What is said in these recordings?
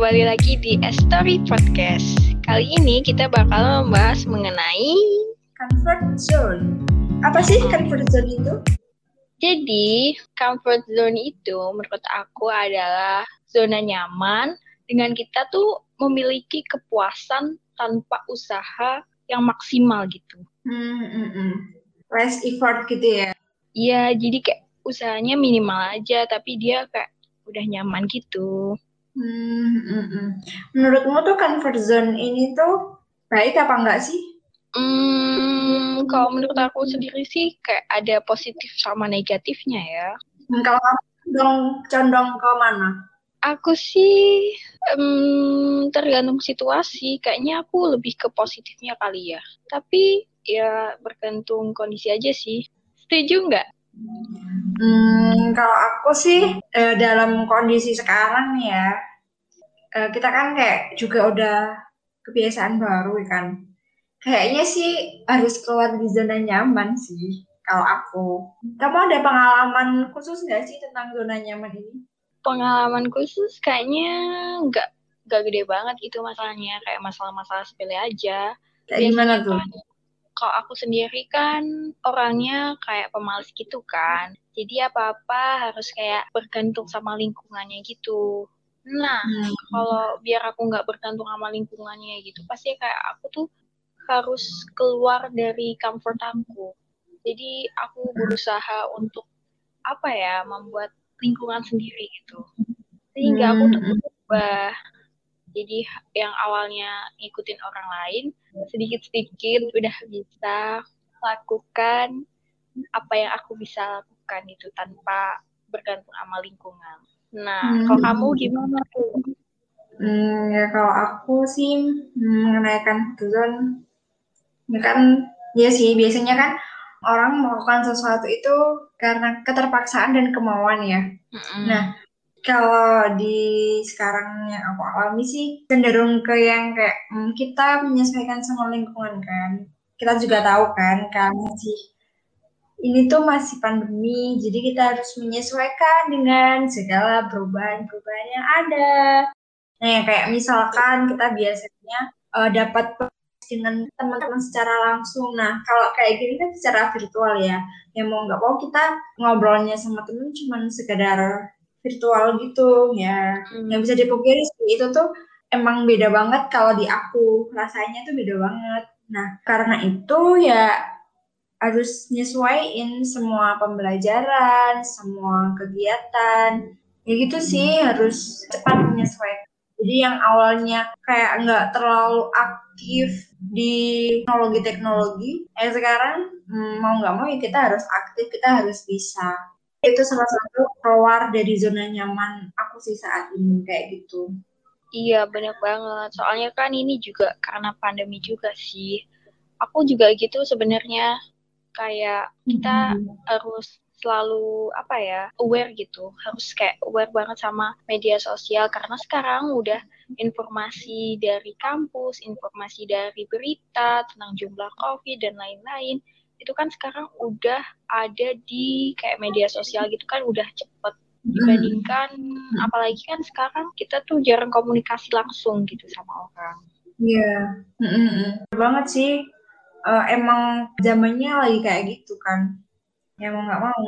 kembali lagi di A Story Podcast. Kali ini kita bakal membahas mengenai comfort zone. Apa sih comfort zone itu? Jadi, comfort zone itu menurut aku adalah zona nyaman dengan kita tuh memiliki kepuasan tanpa usaha yang maksimal gitu. Hmm, hmm, hmm. Less effort gitu ya? Iya, jadi kayak usahanya minimal aja, tapi dia kayak udah nyaman gitu. Hmm, hmm, hmm. Menurutmu tuh comfort zone ini tuh baik apa enggak sih? Hmm, kalau menurut aku sendiri sih kayak ada positif sama negatifnya ya. Hmm, kalau kamu condong, condong ke mana? Aku sih um, tergantung situasi. Kayaknya aku lebih ke positifnya kali ya. Tapi ya bergantung kondisi aja sih. Setuju nggak? Hmm, kalau aku sih eh, dalam kondisi sekarang ya, eh, kita kan kayak juga udah kebiasaan baru ya kan. Kayaknya sih harus keluar di zona nyaman sih kalau aku. Kamu ada pengalaman khusus nggak sih tentang zona nyaman ini? Pengalaman khusus kayaknya nggak nggak gede banget itu masalahnya kayak masalah-masalah sepele aja. Kayak gimana tuh? Kan, kalau aku sendiri kan orangnya kayak pemalas gitu kan. Jadi apa-apa harus kayak bergantung sama lingkungannya gitu. Nah, hmm. kalau biar aku nggak bergantung sama lingkungannya gitu, pasti kayak aku tuh harus keluar dari comfort aku. Jadi aku berusaha untuk apa ya, membuat lingkungan sendiri gitu. Sehingga aku tuh hmm. berubah jadi yang awalnya ngikutin orang lain, sedikit-sedikit udah bisa lakukan apa yang aku bisa lakukan itu tanpa bergantung sama lingkungan. Nah, hmm. kalau kamu gimana tuh? Hmm, ya kalau aku sih mengenai zone, ya kan ya sih biasanya kan orang melakukan sesuatu itu karena keterpaksaan dan kemauan ya. Mm-hmm. Nah, kalau di sekarang yang aku alami sih cenderung ke yang kayak hmm, kita menyesuaikan sama lingkungan kan. Kita juga tahu kan kan sih ini tuh masih pandemi, jadi kita harus menyesuaikan dengan segala perubahan-perubahan yang ada. Nah, ya kayak misalkan kita biasanya uh, dapat dengan teman-teman secara langsung. Nah, kalau kayak gini kan secara virtual ya. Ya mau nggak mau kita ngobrolnya sama temen cuma sekedar virtual gitu ya hmm. yang bisa dipungkiri sih itu tuh emang beda banget kalau di aku rasanya tuh beda banget nah karena itu ya harus nyesuaiin semua pembelajaran semua kegiatan ya gitu sih harus cepat menyesuaikan jadi yang awalnya kayak nggak terlalu aktif di teknologi-teknologi, eh sekarang hmm, mau nggak mau ya kita harus aktif, kita harus bisa itu salah satu keluar dari zona nyaman aku sih saat ini kayak gitu. Iya banyak banget. Soalnya kan ini juga karena pandemi juga sih. Aku juga gitu sebenarnya kayak kita hmm. harus selalu apa ya aware gitu harus kayak aware banget sama media sosial karena sekarang udah informasi dari kampus informasi dari berita tentang jumlah covid dan lain-lain itu kan sekarang udah ada di kayak media sosial gitu kan udah cepet dibandingkan hmm. apalagi kan sekarang kita tuh jarang komunikasi langsung gitu sama orang. Iya, yeah. mm -hmm. banget sih. Uh, emang zamannya lagi kayak gitu kan. Ya mau nggak mau.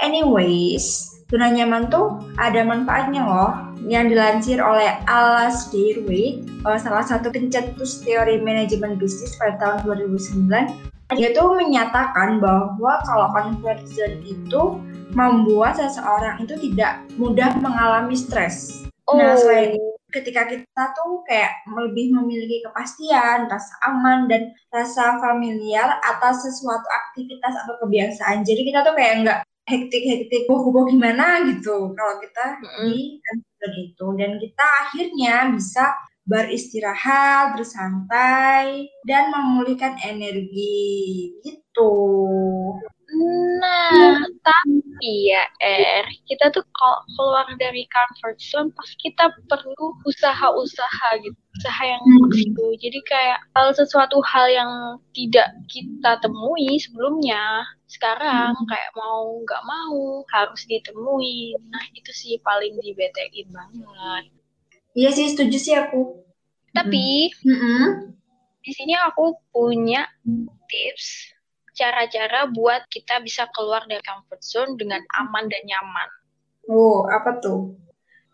Anyways, zona nyaman tuh ada manfaatnya loh yang dilansir oleh Alas Dearway, salah satu pencetus teori manajemen bisnis pada tahun 2009 dia tuh menyatakan bahwa kalau conversion itu membuat seseorang itu tidak mudah mengalami stres. Oh. Nah, selain ketika kita tuh kayak lebih memiliki kepastian, rasa aman dan rasa familiar atas sesuatu aktivitas atau kebiasaan. Jadi kita tuh kayak nggak hektik-hektik, boh-boh gimana gitu kalau kita mm -hmm. di conversion itu. Dan kita akhirnya bisa beristirahat, bersantai, dan memulihkan energi gitu. Nah, tapi ya Er, kita tuh kalau keluar dari comfort zone pas kita perlu usaha-usaha gitu, usaha yang maksimal. Jadi kayak hal sesuatu hal yang tidak kita temui sebelumnya, sekarang hmm. kayak mau nggak mau harus ditemui. Nah itu sih paling dibetein banget. Iya sih, setuju sih aku. Tapi Mm -mm. di sini aku punya tips cara-cara buat kita bisa keluar dari comfort zone dengan aman dan nyaman. Oh, apa tuh?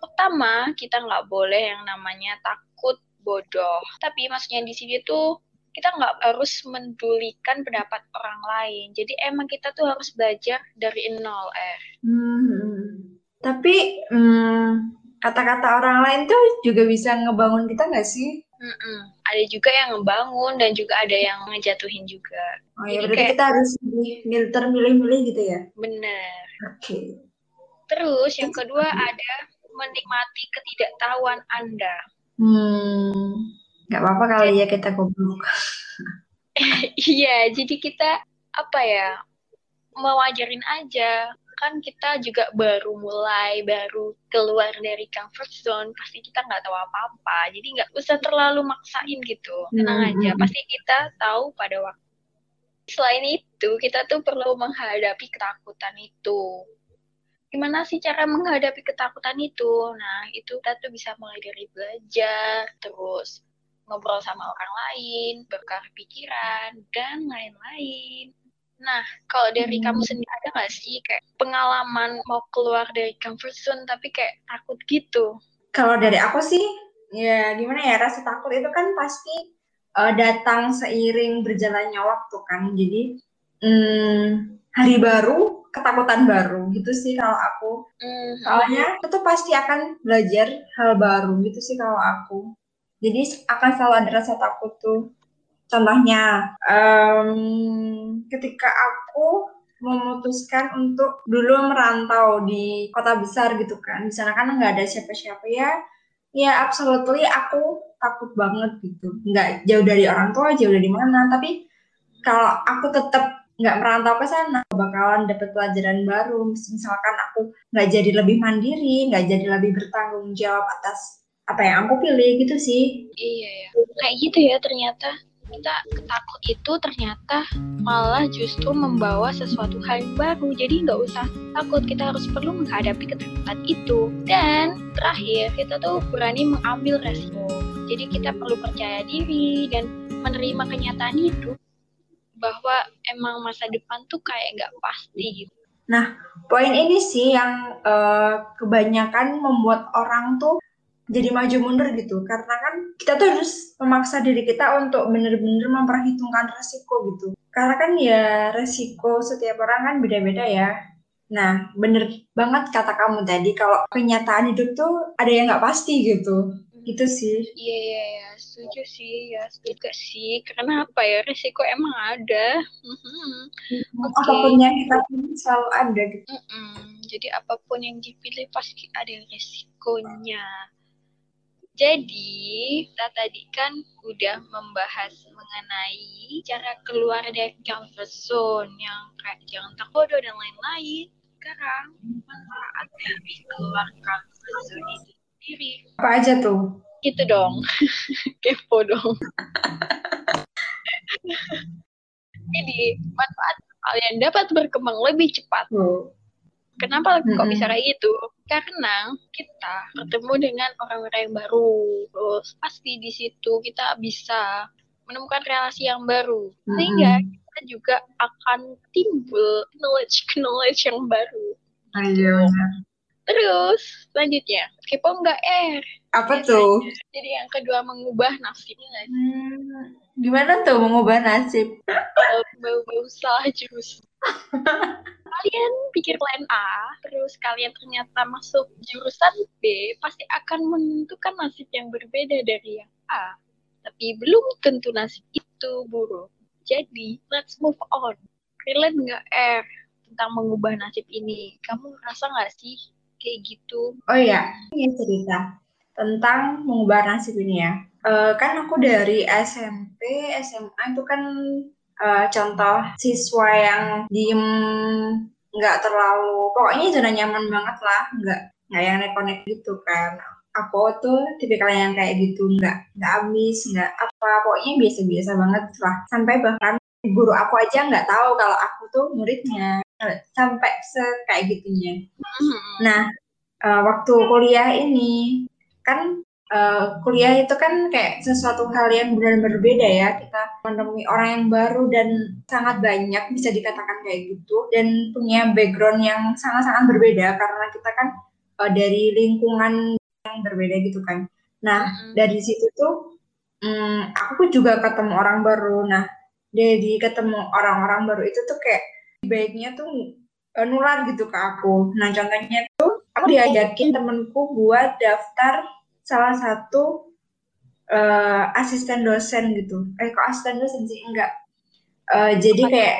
Pertama, kita nggak boleh yang namanya takut bodoh. Tapi maksudnya di sini tuh kita nggak harus mendulikan pendapat orang lain. Jadi emang kita tuh harus belajar dari nol, eh. Hmm. Tapi hmm, kata-kata orang lain tuh juga bisa ngebangun kita nggak sih? Mm-mm. Ada juga yang ngebangun dan juga ada yang ngejatuhin juga. Oh ya, berarti kayak- kita harus filter milih-milih gitu ya? Bener. Oke. Terus yang kedua ada menikmati ketidaktahuan Anda. Hmm, nggak apa-apa kali ya kita goblok. Iya, jadi kita apa ya mewajarin aja. Kan kita juga baru mulai, baru keluar dari comfort zone, pasti kita nggak tahu apa-apa. Jadi nggak usah terlalu maksain gitu. Tenang Hmm, aja, hmm. pasti kita tahu pada waktu. Selain itu, kita tuh perlu menghadapi ketakutan itu. Gimana sih cara menghadapi ketakutan itu? Nah, itu kita tuh bisa mulai dari belajar, terus ngobrol sama orang lain, berkar pikiran, dan lain-lain. Nah, kalau dari Hmm. kamu sendiri ada nggak sih kayak pengalaman mau keluar dari comfort zone tapi kayak takut gitu? Kalau dari aku sih, ya gimana ya, rasa takut itu kan pasti eh, datang seiring berjalannya waktu kan. Jadi, hmm, hari baru, ketakutan baru gitu sih kalau aku. Hmm, Soalnya itu pasti akan belajar hal baru gitu sih kalau aku. Jadi akan selalu ada rasa takut tuh. Contohnya, em, ketika aku memutuskan untuk dulu merantau di kota besar gitu kan. Di sana kan nggak ada siapa-siapa ya. Ya absolutely aku takut banget gitu. Nggak jauh dari orang tua, jauh dari mana. Tapi kalau aku tetap nggak merantau ke sana, bakalan dapet pelajaran baru. Misalkan aku nggak jadi lebih mandiri, nggak jadi lebih bertanggung jawab atas apa yang aku pilih gitu sih. Iya ya, kayak gitu ya ternyata kita ketakut itu ternyata malah justru membawa sesuatu hal yang baru. Jadi nggak usah takut, kita harus perlu menghadapi ketakutan itu. Dan terakhir, kita tuh berani mengambil resiko. Jadi kita perlu percaya diri dan menerima kenyataan hidup bahwa emang masa depan tuh kayak nggak pasti gitu. Poin ini sih yang eh, kebanyakan membuat orang tuh jadi maju mundur gitu. Karena kan kita tuh harus memaksa diri kita untuk bener-bener memperhitungkan resiko gitu. Karena kan ya resiko setiap orang kan beda-beda ya. Nah, bener banget kata kamu tadi kalau kenyataan hidup tuh ada yang nggak pasti gitu. Gitu sih. Iya iya ya, setuju sih ya, setuju sih. Karena apa ya resiko emang ada. Mhm. Oke. Apa pun yang kita pilih selalu ada gitu. Mm-mm. Jadi apa pun yang dipilih pasti ada resikonya. Jadi kita tadi kan udah membahas mengenai cara keluar dari comfort zone yang kayak jangan takut dan lain-lain. Sekarang manfaat dari keluar comfort zone itu sendiri. Apa aja tuh? Gitu dong. Kepo dong. Jadi manfaat kalian dapat berkembang lebih cepat. Tuh. Kenapa kok Mm-mm. bisa kayak gitu? Karena kita bertemu dengan orang-orang yang baru. Terus pasti di situ kita bisa menemukan relasi yang baru. Sehingga kita juga akan timbul knowledge-knowledge yang baru. Ayo. Terus selanjutnya, kepo nggak eh? Apa tuh? Jadi yang kedua mengubah nasibnya? Hmm, gimana tuh mengubah nasib? Bau-bau salah jurusan. kalian pikir plan A, terus kalian ternyata masuk jurusan B, pasti akan menentukan nasib yang berbeda dari yang A. Tapi belum tentu nasib itu buruk. Jadi, let's move on. Relate nggak R tentang mengubah nasib ini? Kamu ngerasa nggak sih kayak gitu? Oh iya, ini cerita tentang mengubah nasib ini ya. Eh, kan aku dari SMP, SMA itu kan eh, contoh siswa yang diem nggak terlalu, pokoknya zona nyaman banget lah, nggak nggak yang nek-nek gitu kan. Aku tuh tipikal yang kayak gitu, nggak nggak ambis, nggak apa, pokoknya biasa-biasa banget lah. Sampai bahkan guru aku aja nggak tahu kalau aku tuh muridnya, sampai se kayak gitunya. Hmm. Nah, eh, waktu kuliah ini kan uh, kuliah itu kan kayak sesuatu hal yang benar-benar berbeda ya. Kita menemui orang yang baru dan sangat banyak bisa dikatakan kayak gitu dan punya background yang sangat-sangat berbeda karena kita kan uh, dari lingkungan yang berbeda gitu kan. Nah, mm-hmm. dari situ tuh um, aku juga ketemu orang baru. Nah, dari ketemu orang-orang baru itu tuh kayak baiknya tuh uh, nular gitu ke aku. Nah, contohnya tuh aku diajakin temenku buat daftar salah satu uh, asisten dosen gitu. Eh kok asisten dosen sih enggak. Uh, jadi kayak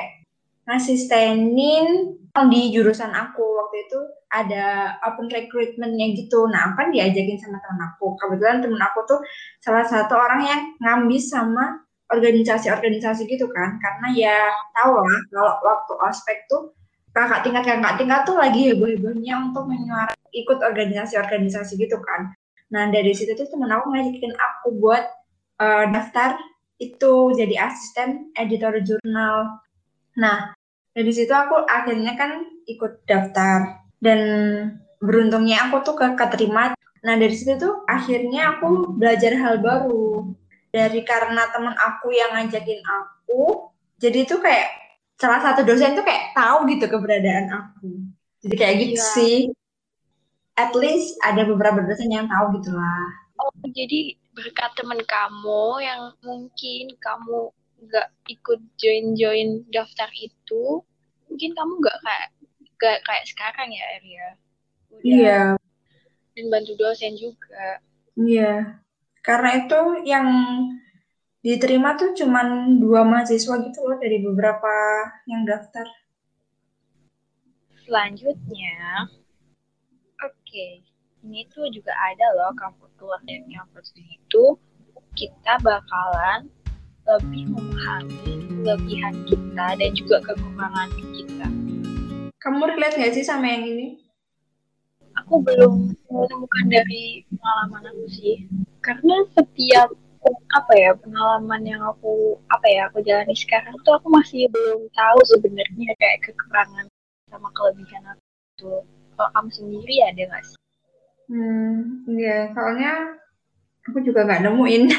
asistenin di jurusan aku waktu itu ada open recruitmentnya gitu. Nah, aku kan diajakin sama temen aku. Kebetulan temen aku tuh salah satu orang yang ngambil sama organisasi-organisasi gitu kan. Karena ya tau lah kalau waktu ospek tuh kakak tingkat kakak tingkat tuh lagi heboh-hebohnya untuk menyuarakan ikut organisasi-organisasi gitu kan. Nah dari situ tuh temen aku ngajakin aku buat uh, daftar itu jadi asisten editor jurnal. Nah dari situ aku akhirnya kan ikut daftar dan beruntungnya aku tuh ke keterima. Nah dari situ tuh akhirnya aku belajar hal baru dari karena temen aku yang ngajakin aku. Jadi tuh kayak salah satu dosen tuh kayak tahu gitu keberadaan aku. Jadi kayak gitu iya. sih at least ada beberapa dosen yang tahu gitulah. Oh, jadi berkat teman kamu yang mungkin kamu nggak ikut join-join daftar itu, mungkin kamu nggak kayak nggak kayak sekarang ya, Arya. Iya. Dan bantu dosen juga. Iya. Karena itu yang diterima tuh cuman dua mahasiswa gitu loh dari beberapa yang daftar. Selanjutnya, Oke, ini tuh juga ada loh keluar dari comfort zone itu kita bakalan lebih memahami kelebihan kita dan juga kekurangan kita. Kamu relate gak sih sama yang ini? Aku belum menemukan dari pengalaman aku sih, karena setiap apa ya pengalaman yang aku apa ya aku jalani sekarang tuh aku masih belum tahu sebenarnya kayak kekurangan sama kelebihan aku tuh kalau kamu sendiri ada nggak sih? Hmm, iya, soalnya aku juga nggak nemuin.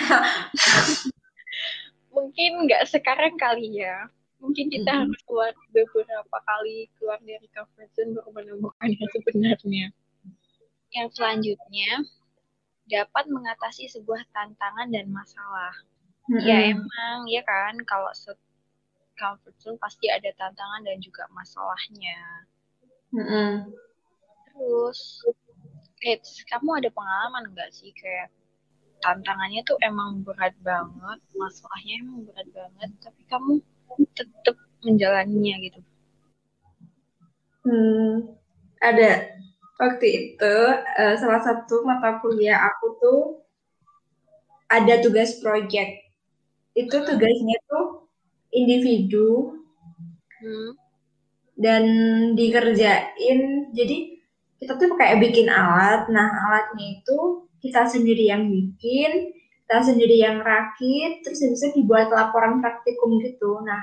Mungkin nggak sekarang kali ya. Mungkin kita mm -hmm. harus keluar beberapa kali keluar dari comfort zone baru menemukan yang sebenarnya. Yang selanjutnya, dapat mengatasi sebuah tantangan dan masalah. Mm -hmm. Ya emang, ya kan, kalau comfort zone pasti ada tantangan dan juga masalahnya. Mm -hmm terus Eits, kamu ada pengalaman nggak sih kayak tantangannya tuh emang berat banget, masalahnya emang berat banget, tapi kamu tetap menjalaninya gitu? Hmm, ada waktu itu uh, salah satu mata kuliah aku tuh ada tugas project. Itu tugasnya tuh individu hmm. dan dikerjain. Jadi kita tuh kayak bikin alat. Nah, alatnya itu kita sendiri yang bikin, kita sendiri yang rakit, terus bisa dibuat laporan praktikum gitu. Nah,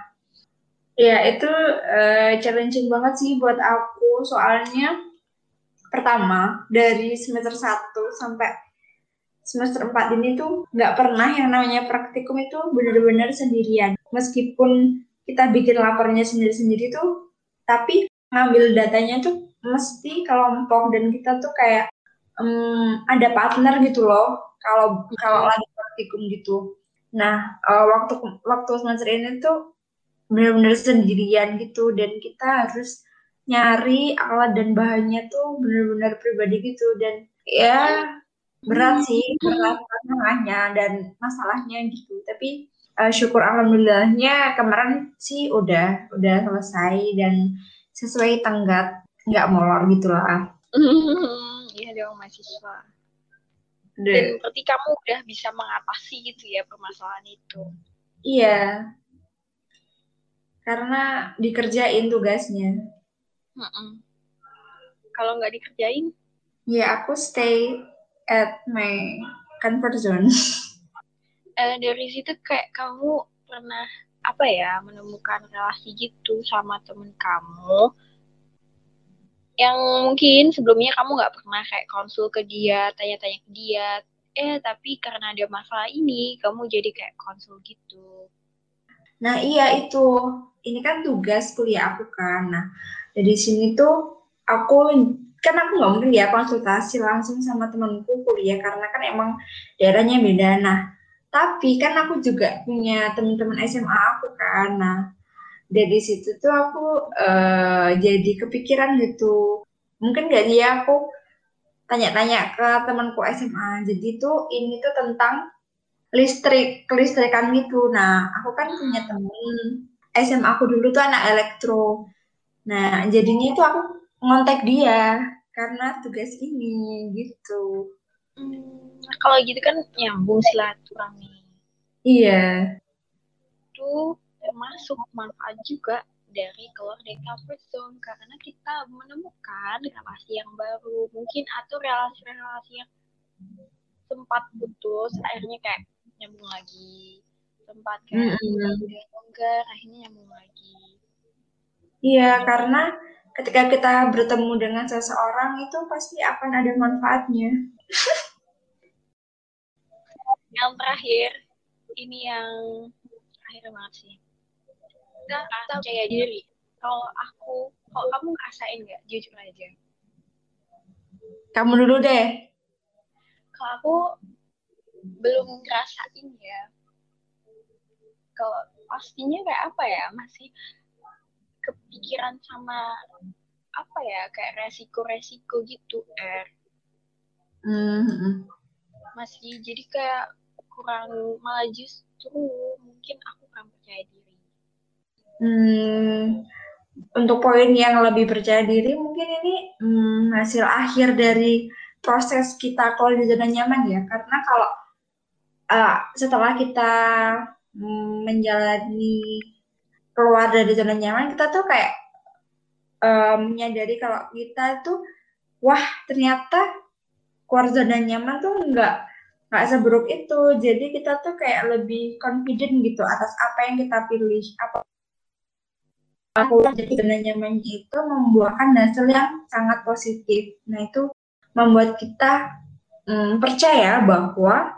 ya itu uh, challenging banget sih buat aku soalnya pertama dari semester 1 sampai semester 4 ini tuh nggak pernah yang namanya praktikum itu benar-benar sendirian. Meskipun kita bikin laporannya sendiri-sendiri tuh, tapi ngambil datanya tuh mesti kelompok dan kita tuh kayak um, ada partner gitu loh. Kalau kalau lagi praktikum gitu. Nah uh, waktu waktu semester ini tuh benar-benar sendirian gitu. Dan kita harus nyari alat dan bahannya tuh benar-benar pribadi gitu. Dan ya berat sih berat tantangannya dan masalahnya gitu. Tapi uh, syukur alhamdulillahnya kemarin sih udah udah selesai dan sesuai tenggat nggak molor gitu lah. Iya dong mahasiswa. Dan berarti kamu udah bisa mengatasi gitu ya permasalahan itu. Iya. Karena dikerjain tugasnya. Mm -mm. Kalau nggak dikerjain? Ya aku stay at my comfort zone. Eh, dari situ kayak kamu pernah apa ya menemukan relasi gitu sama temen kamu yang mungkin sebelumnya kamu nggak pernah kayak konsul ke dia, tanya-tanya ke dia, eh tapi karena ada masalah ini kamu jadi kayak konsul gitu. Nah iya itu. Ini kan tugas kuliah aku kan. Nah dari sini tuh aku kan aku nggak mungkin ya konsultasi langsung sama temanku kuliah karena kan emang daerahnya beda. Nah tapi kan aku juga punya teman-teman SMA aku kan. Nah dari situ tuh aku uh, jadi kepikiran gitu. Mungkin gak dia aku tanya-tanya ke temanku SMA jadi tuh ini tuh tentang listrik kelistrikan gitu. Nah aku kan punya temen SMA aku dulu tuh anak elektro. Nah jadinya itu aku ngontek dia karena tugas ini gitu. Hmm, kalau gitu kan nyambung silaturahmi. Iya. Tuh termasuk manfaat juga dari keluar dari comfort zone karena kita menemukan relasi yang baru mungkin atau relasi-relasi yang sempat putus akhirnya kayak nyambung lagi. Sempat kayak mm-hmm. longgar akhirnya nyambung lagi. Iya karena ketika kita bertemu dengan seseorang itu pasti akan ada manfaatnya. Yang terakhir ini yang terakhir banget sih nggak rasa percaya diri. Kalau aku kalau kamu ngerasain nggak? Jujur aja. Kamu dulu deh. Kalau aku belum ngerasain ya. Kalau pastinya kayak apa ya? Masih kepikiran sama apa ya? Kayak resiko-resiko gitu er. Mm-hmm. masih jadi kayak kurang malah justru mungkin aku kurang percaya diri Hmm, untuk poin yang lebih percaya diri mungkin ini hmm, hasil akhir dari proses kita kalau di zona nyaman ya. Karena kalau uh, setelah kita hmm, menjalani keluar dari zona nyaman kita tuh kayak um, menyadari kalau kita tuh wah ternyata keluar zona nyaman tuh enggak nggak seburuk itu. Jadi kita tuh kayak lebih confident gitu atas apa yang kita pilih. Apa aku jadi zona nyaman itu membuahkan hasil yang sangat positif. Nah itu membuat kita hmm, percaya bahwa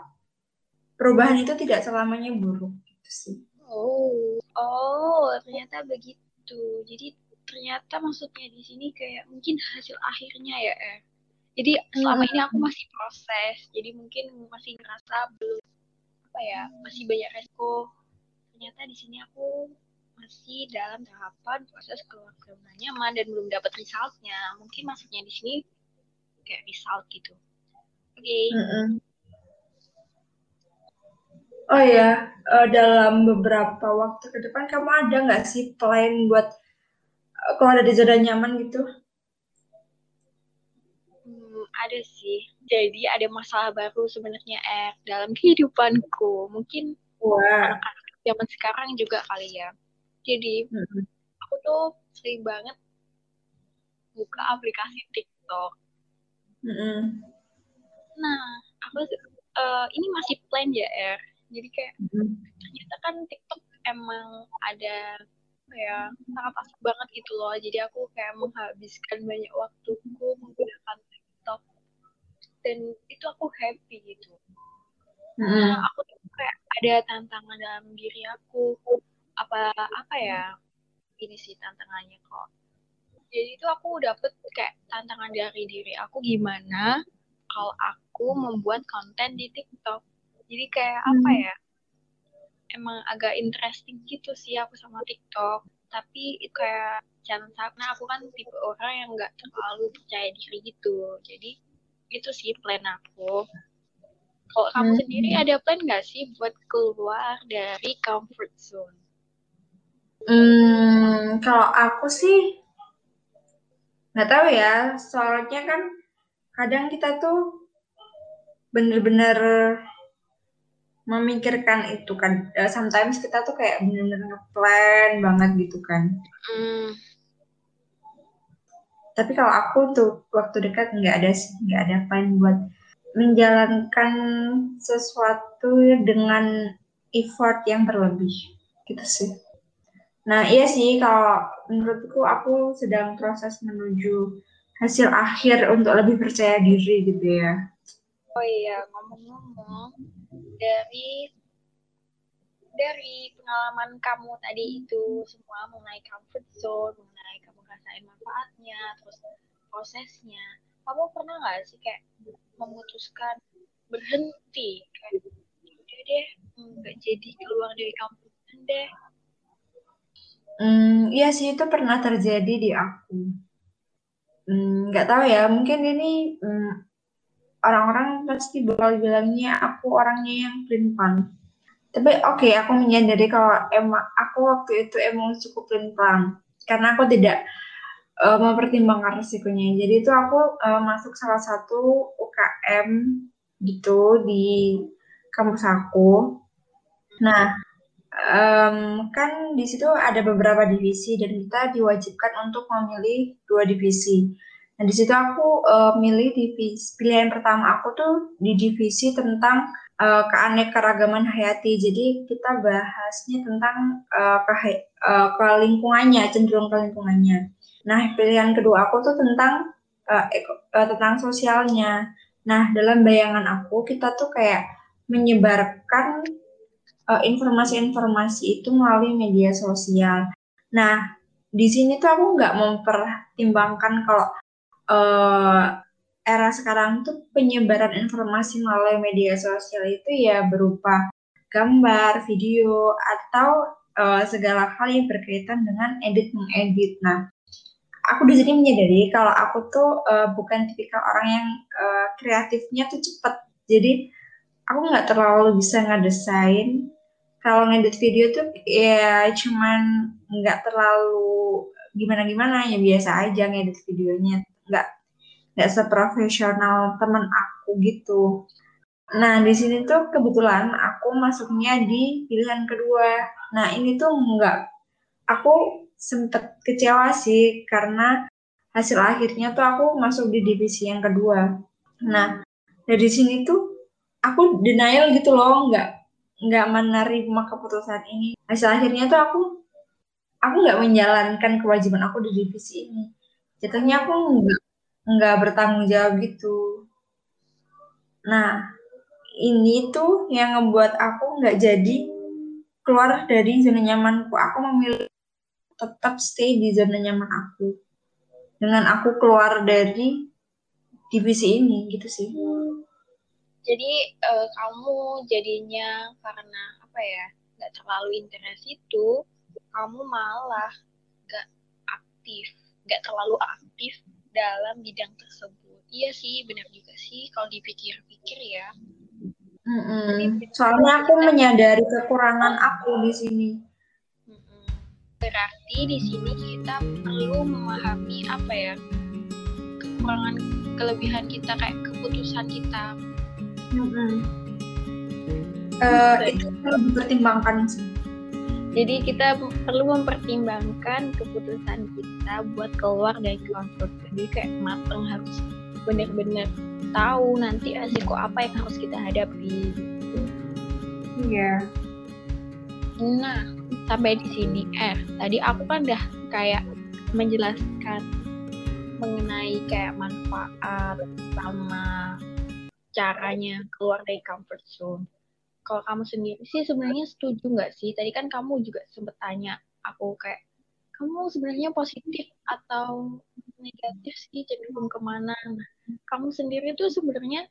perubahan itu tidak selamanya buruk gitu sih. Oh, oh ternyata begitu. Jadi ternyata maksudnya di sini kayak mungkin hasil akhirnya ya eh. Jadi selama ini aku masih proses, jadi mungkin masih ngerasa belum apa ya, masih banyak resiko. Ternyata di sini aku masih dalam tahapan proses keluar zona nyaman dan belum dapat resultnya. Mungkin maksudnya di sini kayak result gitu. Oke. Okay. Mm -hmm. Oh ya, uh, dalam beberapa waktu ke depan kamu ada nggak sih plan buat uh, kalau ada di zona nyaman gitu? Hmm, ada sih. Jadi ada masalah baru sebenarnya eh dalam kehidupanku. Mungkin anak-anak zaman sekarang juga kali ya. Jadi hmm. aku tuh sering banget buka aplikasi TikTok. Hmm. Nah, aku uh, ini masih plan ya, Er. Jadi kayak hmm. ternyata kan TikTok emang ada ya sangat asik banget gitu loh. Jadi aku kayak menghabiskan banyak waktuku menggunakan TikTok dan itu aku happy gitu. Hmm. Nah, aku tuh kayak ada tantangan dalam diri aku apa apa ya ini sih tantangannya kok. Jadi itu aku dapet kayak tantangan dari diri aku gimana kalau aku membuat konten di TikTok. Jadi kayak hmm. apa ya emang agak interesting gitu sih aku sama TikTok. Tapi itu kayak jangan karena aku kan tipe orang yang nggak terlalu percaya diri gitu. Jadi itu sih plan aku. Kalau kamu hmm. sendiri ada plan nggak sih buat keluar dari comfort zone Hmm, kalau aku sih nggak tahu ya, soalnya kan kadang kita tuh bener-bener memikirkan itu kan. Uh, sometimes kita tuh kayak bener-bener ngeplan banget gitu kan. Mm. Tapi kalau aku tuh waktu dekat nggak ada sih, nggak ada plan buat menjalankan sesuatu dengan effort yang berlebih gitu sih. Nah, iya sih kalau menurutku aku sedang proses menuju hasil akhir untuk lebih percaya diri gitu ya. Oh iya, ngomong-ngomong dari dari pengalaman kamu tadi itu semua mengenai comfort zone, mengenai kamu rasain manfaatnya, terus prosesnya, kamu pernah nggak sih kayak memutuskan berhenti kayak udah deh nggak jadi keluar dari comfort zone deh? Hmm, iya sih itu pernah terjadi di aku. Hmm, nggak tahu ya, mungkin ini hmm, orang-orang pasti bakal bilangnya aku orangnya yang pelin tapi oke okay, aku menyadari kalau emang aku waktu itu emang cukup pelin karena aku tidak uh, mempertimbangkan resikonya. Jadi itu aku uh, masuk salah satu UKM gitu di kampus aku. Nah um, kan di situ ada beberapa divisi dan kita diwajibkan untuk memilih dua divisi Nah, di situ aku uh, milih divisi pilihan pertama aku tuh di divisi tentang uh, keanekaragaman hayati. Jadi kita bahasnya tentang uh, ke, uh, lingkungannya, cenderung ke lingkungannya. Nah, pilihan kedua aku tuh tentang uh, uh, tentang sosialnya. Nah, dalam bayangan aku kita tuh kayak menyebarkan informasi-informasi uh, itu melalui media sosial. Nah, di sini tuh aku nggak mempertimbangkan kalau uh, era sekarang tuh penyebaran informasi melalui media sosial itu ya berupa gambar, video, atau uh, segala hal yang berkaitan dengan edit mengedit. Nah, aku di sini menyadari kalau aku tuh uh, bukan tipikal orang yang uh, kreatifnya tuh cepet. Jadi aku nggak terlalu bisa ngedesain. Kalau ngedit video tuh ya cuman nggak terlalu gimana-gimana ya biasa aja ngedit videonya nggak nggak seprofesional temen aku gitu. Nah di sini tuh kebetulan aku masuknya di pilihan kedua. Nah ini tuh nggak, aku sempet kecewa sih karena hasil akhirnya tuh aku masuk di divisi yang kedua. Nah dari sini tuh aku denial gitu loh, nggak nggak menerima keputusan ini. Hasil akhirnya tuh aku aku nggak menjalankan kewajiban aku di divisi ini. Jatuhnya aku nggak nggak bertanggung jawab gitu. Nah, ini tuh yang ngebuat aku nggak jadi keluar dari zona nyamanku. Aku memilih tetap stay di zona nyaman aku. Dengan aku keluar dari divisi ini gitu sih. Jadi uh, kamu jadinya karena apa ya nggak terlalu interest itu, kamu malah nggak aktif, nggak terlalu aktif dalam bidang tersebut. Iya sih, benar juga sih kalau dipikir-pikir ya. Mm-mm. Soalnya aku menyadari kekurangan aku di sini. Berarti di sini kita perlu memahami apa ya kekurangan kelebihan kita kayak keputusan kita. Uh, itu perlu dipertimbangkan sih. Jadi kita perlu mempertimbangkan keputusan kita buat keluar dari comfort. Jadi kayak mateng harus benar-benar tahu nanti resiko apa yang harus kita hadapi. Iya. Nah, sampai di sini eh tadi aku kan udah kayak menjelaskan mengenai kayak manfaat sama caranya keluar dari comfort zone kalau kamu sendiri sih sebenarnya setuju nggak sih? Tadi kan kamu juga sempat tanya aku kayak kamu sebenarnya positif atau negatif sih cenderung ke mana? Nah, kamu sendiri tuh sebenarnya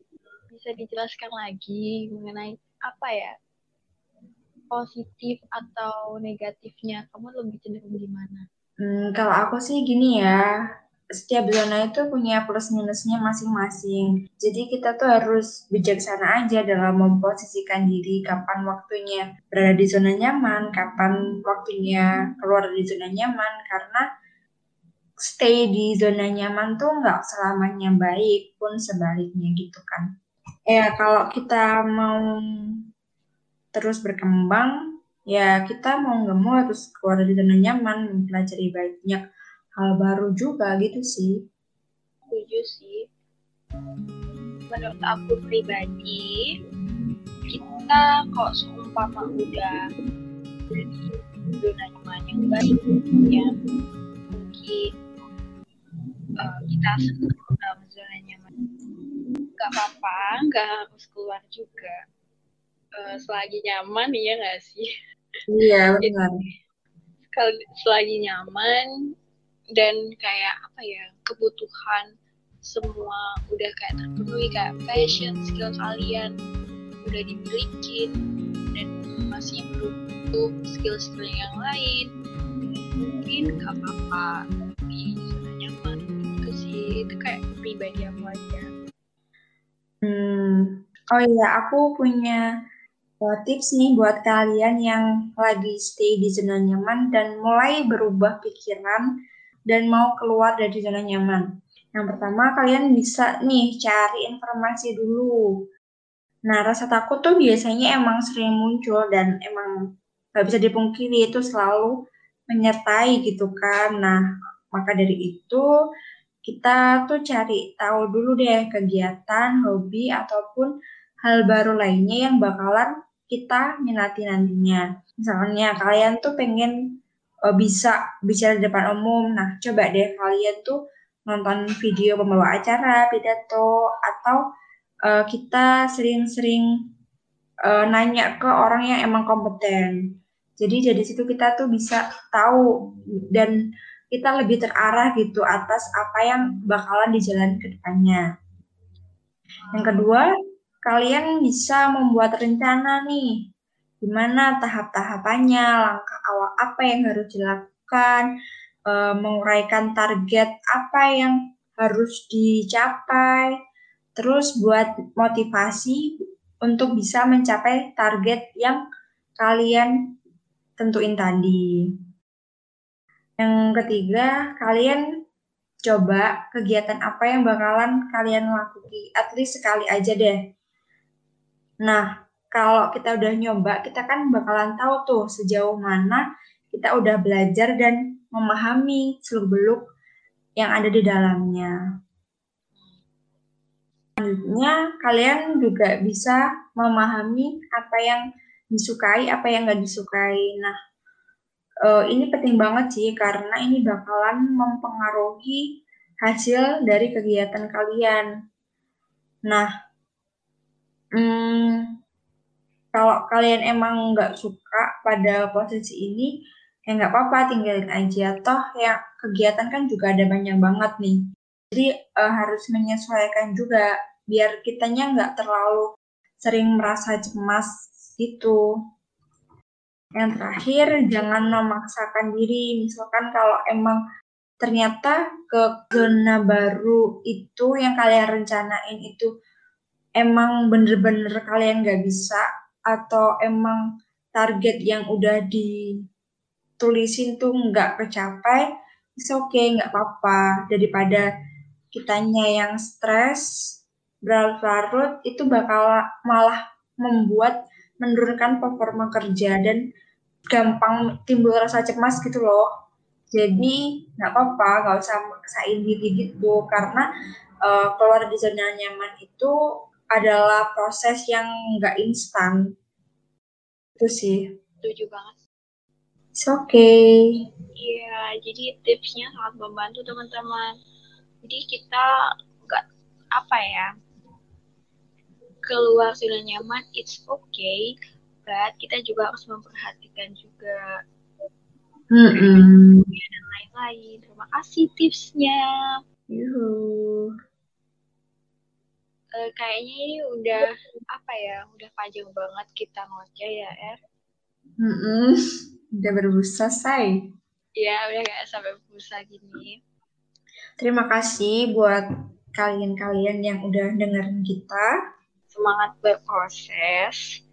bisa dijelaskan lagi mengenai apa ya positif atau negatifnya? Kamu lebih cenderung gimana? Hmm, kalau aku sih gini ya, setiap zona itu punya plus minusnya masing-masing. Jadi kita tuh harus bijaksana aja dalam memposisikan diri kapan waktunya berada di zona nyaman, kapan waktunya keluar dari zona nyaman karena stay di zona nyaman tuh nggak selamanya baik pun sebaliknya gitu kan. Ya kalau kita mau terus berkembang ya kita mau nggak mau harus keluar dari zona nyaman, mempelajari banyak hal baru juga gitu sih. Setuju sih. Menurut aku pribadi, kita kok seumpama udah dari zona nyaman yang baik, ya mungkin uh, kita dalam zona nyaman. Gak nggak apa-apa nggak harus keluar juga uh, selagi nyaman ya nggak sih iya benar kalau selagi nyaman dan kayak apa ya kebutuhan semua udah kayak terpenuhi kayak passion skill kalian udah dimiliki dan masih butuh skill-skill yang lain mungkin gak apa-apa tapi zona nyaman itu sih. Itu kayak pribadi aku aja. Hmm. Oh iya aku punya uh, tips nih buat kalian yang lagi stay di zona nyaman dan mulai berubah pikiran dan mau keluar dari zona nyaman. Yang pertama kalian bisa nih cari informasi dulu. Nah rasa takut tuh biasanya emang sering muncul dan emang gak bisa dipungkiri itu selalu menyertai gitu kan. Nah maka dari itu kita tuh cari tahu dulu deh kegiatan, hobi ataupun hal baru lainnya yang bakalan kita minati nantinya. Misalnya kalian tuh pengen uh, bisa bicara di depan umum. Nah, coba deh kalian tuh nonton video pembawa acara, pidato, atau uh, kita sering-sering uh, nanya ke orang yang emang kompeten. Jadi dari situ kita tuh bisa tahu dan kita lebih terarah gitu atas apa yang bakalan dijalani ke depannya. Yang kedua, kalian bisa membuat rencana nih, gimana tahap-tahapannya, langkah awal apa yang harus dilakukan, e, menguraikan target apa yang harus dicapai, terus buat motivasi untuk bisa mencapai target yang kalian tentuin tadi. Yang ketiga, kalian coba kegiatan apa yang bakalan kalian lakukan, at least sekali aja deh. Nah, kalau kita udah nyoba, kita kan bakalan tahu tuh sejauh mana kita udah belajar dan memahami seluk-beluk yang ada di dalamnya. Selanjutnya, kalian juga bisa memahami apa yang disukai, apa yang nggak disukai. Nah, uh, ini penting banget sih karena ini bakalan mempengaruhi hasil dari kegiatan kalian. Nah, Hmm, kalau kalian emang nggak suka pada posisi ini, ya nggak apa-apa, tinggalin aja. Toh ya kegiatan kan juga ada banyak banget nih. Jadi uh, harus menyesuaikan juga biar kitanya nggak terlalu sering merasa cemas gitu. Yang terakhir, jangan memaksakan diri. Misalkan kalau emang ternyata ke zona baru itu yang kalian rencanain itu emang bener-bener kalian gak bisa atau emang target yang udah ditulisin tuh nggak kecapai, it's okay, nggak apa-apa. Daripada kitanya yang stres, berlarut-larut, itu bakal malah membuat menurunkan performa kerja dan gampang timbul rasa cemas gitu loh. Jadi nggak apa-apa, nggak usah maksain diri gitu karena uh, keluar dari zona nyaman itu adalah proses yang nggak instan. Itu sih. Setuju banget. It's okay. Iya, jadi tipsnya sangat membantu teman-teman. Jadi kita nggak apa ya keluar zona nyaman, it's okay, but kita juga harus memperhatikan juga mm -mm. dan lain-lain. Terima kasih tipsnya. Yuhu uh, kayaknya ini udah apa ya, udah panjang banget kita ngoceh ya, Er. Mm -mm. Udah berbusa selesai. Ya, udah kayak sampai busa gini. Terima kasih buat kalian-kalian yang udah dengerin kita. Semangat berproses.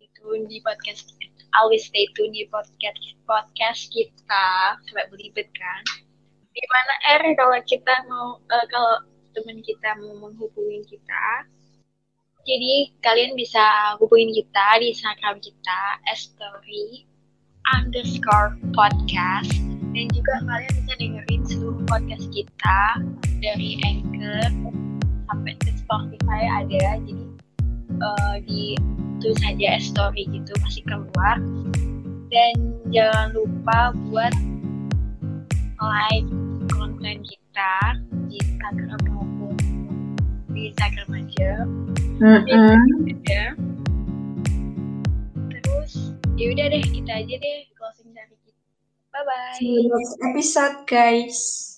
Itu di podcast always stay tune di podcast podcast kita sampai belibet kan. Gimana Er kalau kita mau uh, kalau teman kita mau menghubungi kita, jadi kalian bisa hubungin kita di Instagram kita story underscore podcast. Dan juga kalian bisa dengerin seluruh podcast kita dari Anchor sampai ke Spotify ada. Jadi uh, di tulis saja story gitu pasti keluar. Dan jangan lupa buat like konten kita di Instagram Instagram aja. Mm -mm. Ya. Terus ya udah deh kita aja deh closing dari kita. Bye bye. See you next episode guys.